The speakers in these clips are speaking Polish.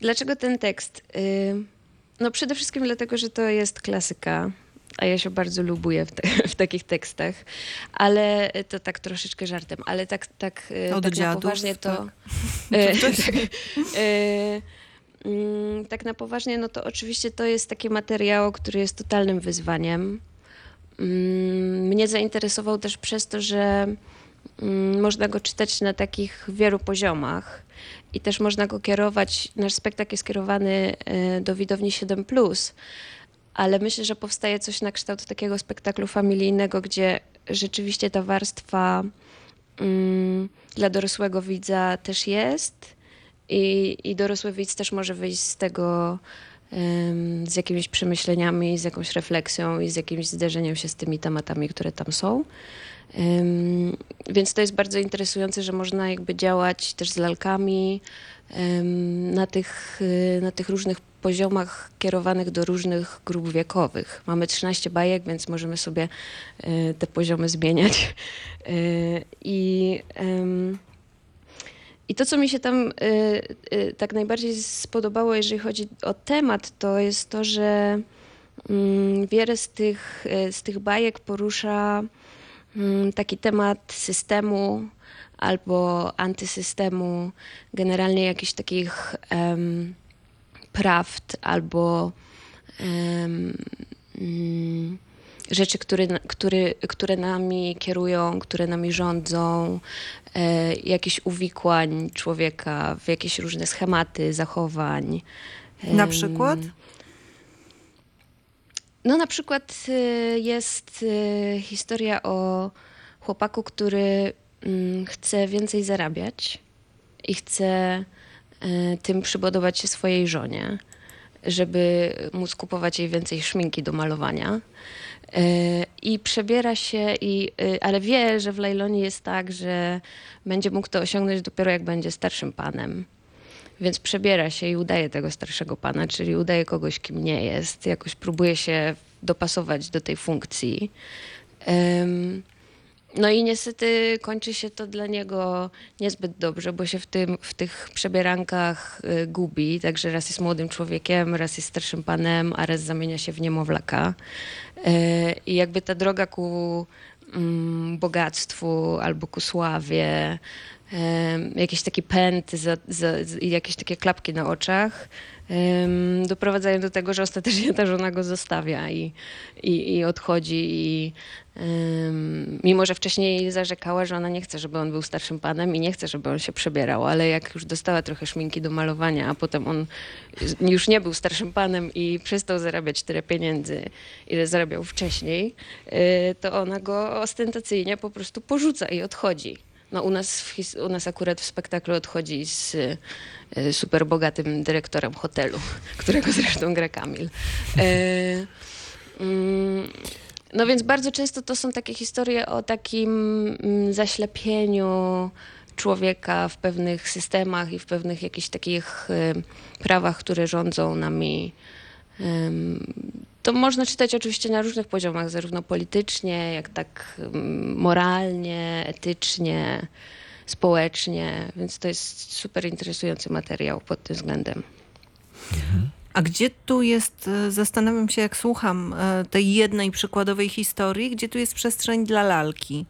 Dlaczego ten tekst? Y, No przede wszystkim dlatego, że to jest klasyka, a ja się bardzo lubuję w, te, w takich tekstach, ale to tak troszeczkę żartem, ale tak, tak, y, Od tak na dziadów, poważnie to... tak. mm, tak na poważnie, no to oczywiście to jest taki materiał, który jest totalnym wyzwaniem. Mm, Mnie zainteresował też przez to, że można go czytać na takich wielu poziomach i też można go kierować. Nasz spektakl jest kierowany y, do widowni 7, ale myślę, że powstaje coś na kształt takiego spektaklu familijnego, gdzie rzeczywiście ta warstwa mm, dla dorosłego widza też jest i, i dorosły widz też może wyjść z tego z jakimiś przemyśleniami, z jakąś refleksją i z jakimś zderzeniem się z tymi tematami, które tam są. Więc to jest bardzo interesujące, że można jakby działać też z lalkami na tych, y, na tych różnych poziomach kierowanych do różnych grup wiekowych. Mamy 13 bajek, więc możemy sobie y, te poziomy zmieniać. Y, I, I to, co mi się tam y, y, tak najbardziej spodobało, jeżeli chodzi o temat, to jest to, że mm, wiele z tych, y, z tych bajek porusza mm, taki temat systemu albo antysystemu, generalnie jakichś takich prawd albo mm, rzeczy, które, które, które nami kierują, które nami rządzą, e, jakichś uwikłań człowieka w jakieś różne schematy zachowań. Na przykład? no na przykład y, jest y, historia o chłopaku, który mm, chce więcej zarabiać i chce y, tym przypodobać się swojej żonie, żeby móc kupować jej więcej szminki do malowania. Y, I przebiera się, i, y, ale wie, że w Lejlonie jest tak, że będzie mógł to osiągnąć dopiero jak będzie starszym panem. Więc przebiera się i udaje tego starszego pana, czyli udaje kogoś, kim nie jest. Jakoś próbuje się dopasować do tej funkcji. No i niestety kończy się to dla niego niezbyt dobrze, bo się w, tym, w tych przebierankach y, gubi. Także raz jest młodym człowiekiem, raz jest starszym panem, a raz zamienia się w niemowlaka. E, I jakby ta droga ku mm, bogactwu albo ku sławie, em, jakiś taki pęd za, za, z- i jakieś takie klapki na oczach doprowadzają do tego, że ostatecznie ta żona go zostawia i, i, i odchodzi. I, em, mimo, że wcześniej zarzekała, że ona nie chce, żeby on był starszym panem i nie chce, żeby on się przebierał, ale jak już dostała trochę szminki do malowania, a potem on już nie był starszym panem i przestał zarabiać tyle pieniędzy, ile zarabiał wcześniej, y, to ona go ostentacyjnie po prostu porzuca i odchodzi. No u nas, w u nas akurat w spektaklu odchodzi z y, super bogatym dyrektorem hotelu, którego zresztą gra Kamil. Y, no więc bardzo często to są takie historie o takim mm, zaślepieniu człowieka w pewnych systemach i w pewnych jakichś takich y, prawach, które rządzą nami. To można czytać oczywiście na różnych poziomach, zarówno politycznie, jak tak ym, moralnie, etycznie, społecznie, więc to jest super interesujący materiał pod tym względem. A gdzie tu jest, e, zastanawiam się jak słucham e, tej jednej przykładowej historii, gdzie tu jest przestrzeń dla lalki?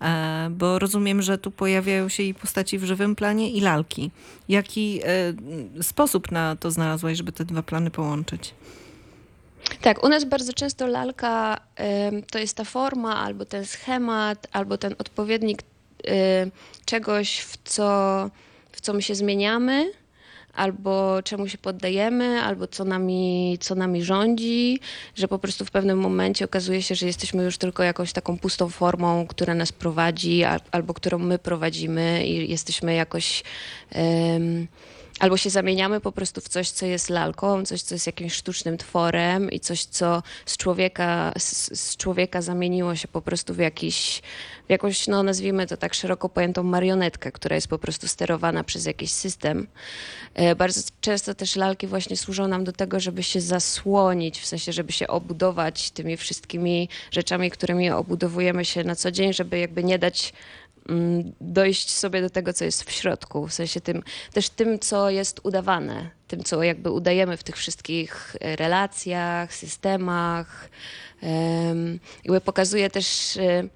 E, Bo rozumiem, że tu pojawiają się i postaci w żywym planie i lalki. Jaki sposób na to znalazłaś, żeby te dwa plany połączyć? Tak, u nas bardzo często lalka ym, to jest ta forma, albo ten schemat, albo ten odpowiednik y, czegoś, w co, w co my się zmieniamy, albo czemu się poddajemy, albo co nami, co nami rządzi, że po prostu w pewnym momencie okazuje się, że jesteśmy już tylko jakąś taką pustą formą, która nas prowadzi, al, albo którą my prowadzimy i jesteśmy jakoś. ym, Albo się zamieniamy po prostu w coś, co jest lalką, coś, co jest jakimś sztucznym tworem i coś, co z człowieka, z, z człowieka zamieniło się po prostu w jakiś, w jakąś, no nazwijmy to tak szeroko pojętą marionetkę, która jest po prostu sterowana przez jakiś system. E, Bardzo często też lalki właśnie służą nam do tego, żeby się zasłonić, w sensie, żeby się obudować tymi wszystkimi rzeczami, którymi obudowujemy się na co dzień, żeby jakby nie dać dojść sobie do tego, co jest w środku, w sensie tym, też tym, co jest udawane, tym, co jakby udajemy w tych wszystkich e, relacjach, systemach. Em, Jakby pokazuje też, e,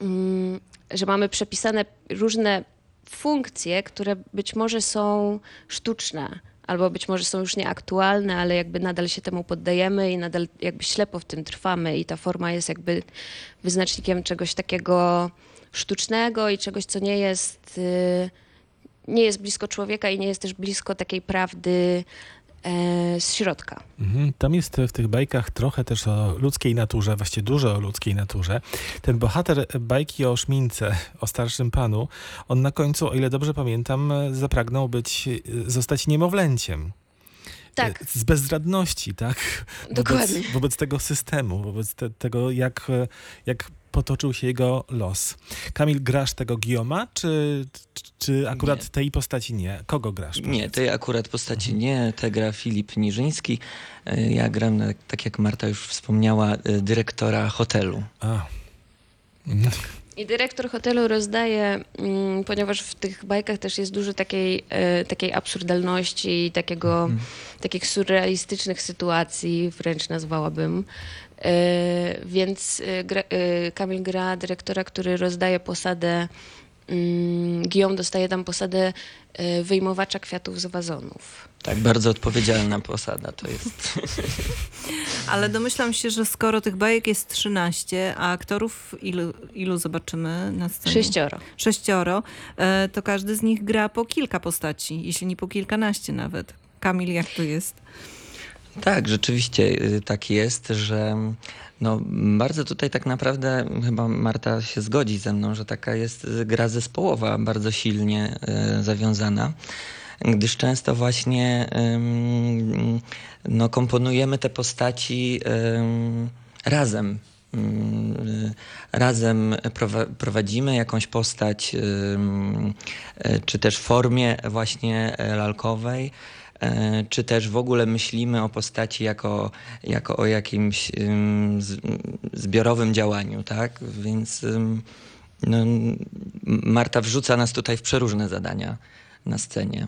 mm, że mamy przepisane różne funkcje, które być może są sztuczne, albo być może są już nieaktualne, ale jakby nadal się temu poddajemy i nadal jakby ślepo w tym trwamy i ta forma jest jakby wyznacznikiem czegoś takiego sztucznego i czegoś, co nie jest, y, nie jest blisko człowieka i nie jest też blisko takiej prawdy e, z środka. Mhm. Tam jest w tych bajkach trochę też o ludzkiej naturze, właściwie dużo o ludzkiej naturze. Ten bohater bajki o szmince, o starszym panu, on na końcu, o ile dobrze pamiętam, zapragnął być, zostać niemowlęciem. Tak. Z bezradności, tak? Dokładnie. Wobec, wobec tego systemu, wobec te, tego, jak, jak potoczył się jego los. Kamil, grasz tego Gioma, czy, czy akurat Nie. tej postaci nie? Kogo grasz? Nie, powiedz? tej akurat postaci nie. Te gra Filip Niżyński. E, Ja gram, na- tak jak Marta już wspomniała, e, dyrektora hotelu. A. Mhm. I dyrektor hotelu rozdaje, mm, ponieważ w tych bajkach też jest dużo takiej, e, takiej absurdalności i takiego, takich surrealistycznych sytuacji, wręcz nazwałabym. E, Więc e, gra, e, Kamil gra dyrektora, który rozdaje posadę, Guillaume dostaje tam posadę e, wyjmowacza kwiatów z wazonów. Tak, bardzo odpowiedzialna posada to jest. Ale domyślam się, że skoro tych bajek jest 13, a aktorów ilu, ilu zobaczymy na scenie? Sześcioro. Sześcioro, e, to każdy z nich gra po kilka postaci, jeśli nie po kilkanaście nawet. Kamil, jak to jest? Tak, rzeczywiście y, tak jest, że no, bardzo tutaj tak naprawdę chyba Marta się zgodzi ze mną, że taka jest gra zespołowa, bardzo silnie y, zawiązana, gdyż często właśnie ym, no, komponujemy te postaci ym, razem. Ym, y, Razem prowa- prowadzimy jakąś postać, y, czy też w formie właśnie e, lalkowej, e, czy też w ogóle myślimy o postaci jako, jako o jakimś zbiorowym działaniu, tak? Więc no, Marta wrzuca nas tutaj w przeróżne zadania na scenie.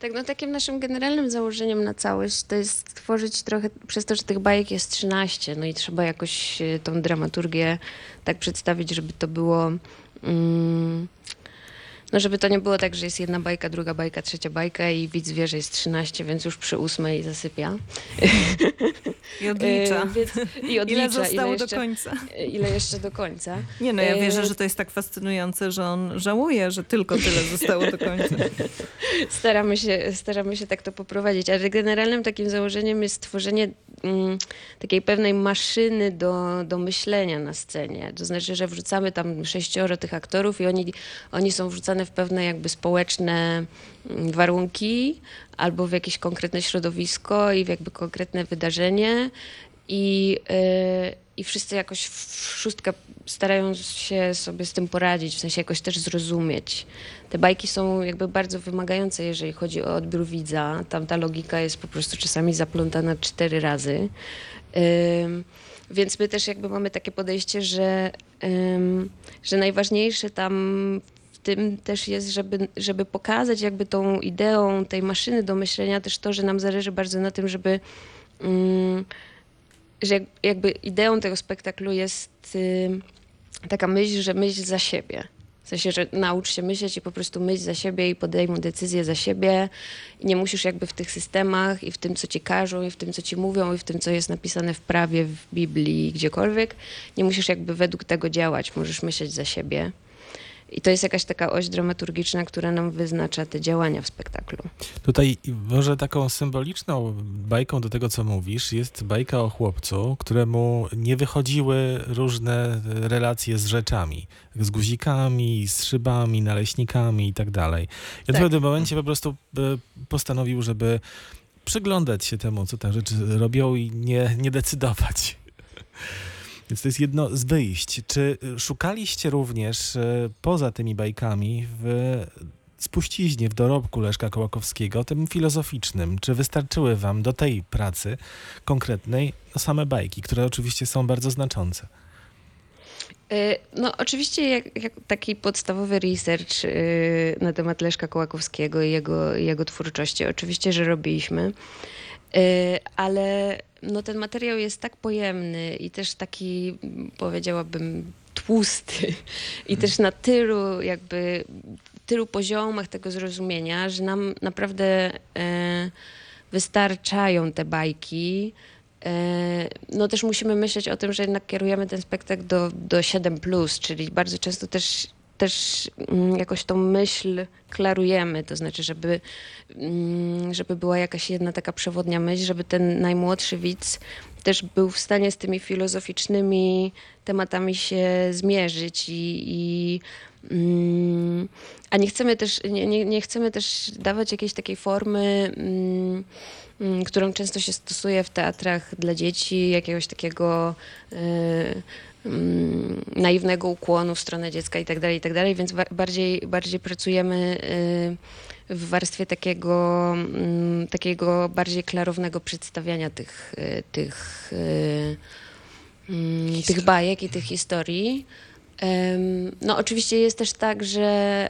Tak, no takim naszym generalnym założeniem na całość to jest stworzyć trochę, przez to, że tych bajek jest 13, no i trzeba jakoś e, tą dramaturgię tak przedstawić, żeby to było... Mm, no żeby to nie było tak, że jest jedna bajka, druga bajka, trzecia bajka i widz wie, że jest 13, więc już przy ósmej zasypia. I odlicza. E, więc, I odlicza, Ile zostało jeszcze, do końca? e, Ile jeszcze do końca. Nie no, ja E, wierzę, że to jest tak fascynujące, że on żałuje, że tylko tyle zostało do końca. Staramy się, staramy się tak to poprowadzić, ale generalnym takim założeniem jest stworzenie takiej pewnej maszyny do, do myślenia na scenie. To znaczy, że wrzucamy tam sześcioro tych aktorów i oni, oni są wrzucane w pewne jakby społeczne mm, warunki albo w jakieś konkretne środowisko i w jakby konkretne wydarzenie i, yy, i wszyscy jakoś w szóstkę starają się sobie z tym poradzić, w sensie jakoś też zrozumieć. Te bajki są jakby bardzo wymagające, jeżeli chodzi o odbiór widza. Tam ta logika jest po prostu czasami zaplątana cztery razy. Ym, więc my też jakby mamy takie podejście, że, ym, że najważniejsze tam w tym też jest, żeby, żeby pokazać jakby tą ideą tej maszyny do myślenia też to, że nam zależy bardzo na tym, żeby ym, że jak- jakby ideą tego spektaklu jest ym, taka myśl, że myśl za siebie. W sensie, że naucz się myśleć i po prostu myśl za siebie i podejmuj decyzje za siebie. I nie musisz jakby w tych systemach i w tym, co ci każą, i w tym, co ci mówią, i w tym, co jest napisane w prawie, w Biblii, gdziekolwiek, nie musisz jakby według tego działać. Możesz myśleć za siebie. I to jest jakaś taka oś dramaturgiczna, która nam wyznacza te działania w spektaklu. Tutaj może taką symboliczną bajką do tego, co mówisz, jest bajka o chłopcu, któremu nie wychodziły różne relacje z rzeczami, z guzikami, z szybami, naleśnikami i tak dalej. I Tak. w pewnym momencie po prostu e, postanowił, żeby przyglądać się temu, co te rzeczy robią i nie, nie decydować. Więc to jest jedno z wyjść. Czy y, szukaliście również e, poza tymi bajkami w spuściźnie, w dorobku Leszka Kołakowskiego, tym filozoficznym? Czy wystarczyły wam do tej pracy konkretnej no, same bajki, które oczywiście są bardzo znaczące? Y, No oczywiście jak, jak taki podstawowy research y, na temat Leszka Kołakowskiego i jego, jego twórczości, oczywiście, że robiliśmy, Y, ale no ten materiał jest tak pojemny i też taki, powiedziałabym, tłusty i też na tylu jakby, tylu poziomach tego zrozumienia, że nam naprawdę e, wystarczają te bajki. E, No też musimy myśleć o tym, że jednak kierujemy ten spektakl do, do 7+, czyli bardzo często też, też mm, jakoś tą myśl klarujemy, to znaczy, żeby, mm, żeby była jakaś jedna taka przewodnia myśl, żeby ten najmłodszy widz też był w stanie z tymi filozoficznymi tematami się zmierzyć i, i a nie chcemy też, nie, nie, nie chcemy też dawać jakiejś takiej formy mm, mm, którą często się stosuje w teatrach dla dzieci, jakiegoś takiego mm, naiwnego ukłonu w stronę dziecka i tak dalej, i tak dalej, więc ba- bardziej, bardziej pracujemy e, w warstwie takiego, mm, takiego bardziej klarownego przedstawiania tych, e, tych, mm, tych bajek i tych historii. No oczywiście jest też tak, że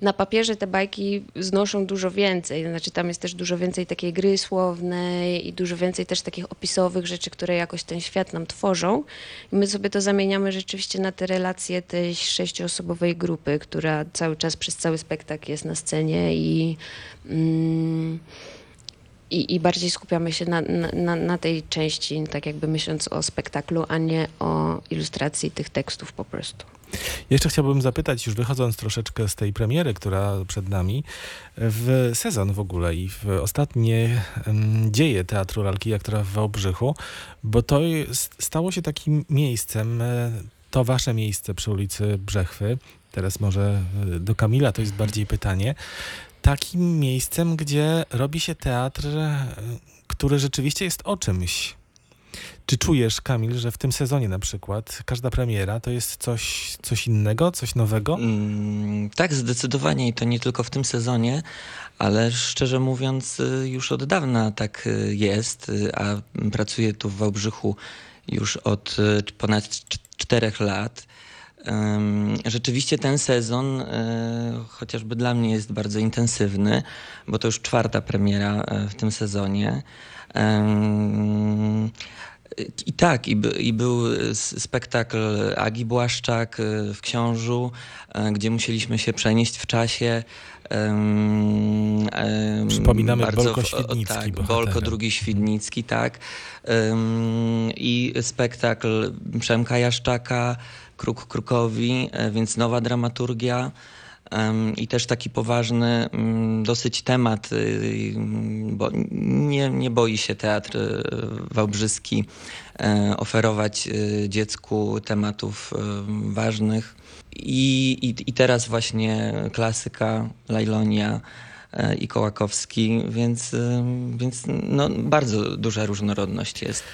na papierze te bajki znoszą dużo więcej, znaczy tam jest też dużo więcej takiej gry słownej i dużo więcej też takich opisowych rzeczy, które jakoś ten świat nam tworzą. I my sobie to zamieniamy rzeczywiście na te relacje tej sześcioosobowej grupy, która cały czas przez cały spektakl jest na scenie i mm, i, i bardziej skupiamy się na, na, na, tej części, tak jakby myśląc o spektaklu, a nie o ilustracji tych tekstów po prostu. Jeszcze chciałbym zapytać, już wychodząc troszeczkę z tej premiery, która przed nami, w sezon w ogóle i w ostatnie dzieje Teatru Lalki Aktora w Wałbrzychu, bo to stało się takim miejscem, e, to wasze miejsce przy ulicy Brzechwy, teraz może e, do Kamila to jest bardziej pytanie, takim miejscem, gdzie robi się teatr, e, który rzeczywiście jest o czymś. Czy czujesz, Kamil, że w tym sezonie na przykład każda premiera to jest coś, coś innego, coś nowego? Mm, tak, zdecydowanie i to nie tylko w tym sezonie, ale szczerze mówiąc y, już od dawna tak y, jest, a pracuję tu w Wałbrzychu już od ponad cz- czterech lat. Rzeczywiście ten sezon y, chociażby dla mnie jest bardzo intensywny, bo to już czwarta premiera y, w tym sezonie. I tak, i, by, i był spektakl Agi Błaszczak y, w Książu, gdzie musieliśmy się przenieść w czasie. Przypominamy bardzo Bolko o- Świdnicki, Tak, bohatera. Bolko drugi Świdnicki, tak. I spektakl Przemka Jaszczaka, Kruk Krukowi, e, więc nowa dramaturgia. I też taki poważny mm, dosyć temat, y, mm, bo nie, nie boi się teatr y, wałbrzyski e, oferować y, dziecku tematów y, ważnych. I, i, I teraz właśnie klasyka, Lajlonia e, i Kołakowski, więc, y, więc no, bardzo duża różnorodność jest.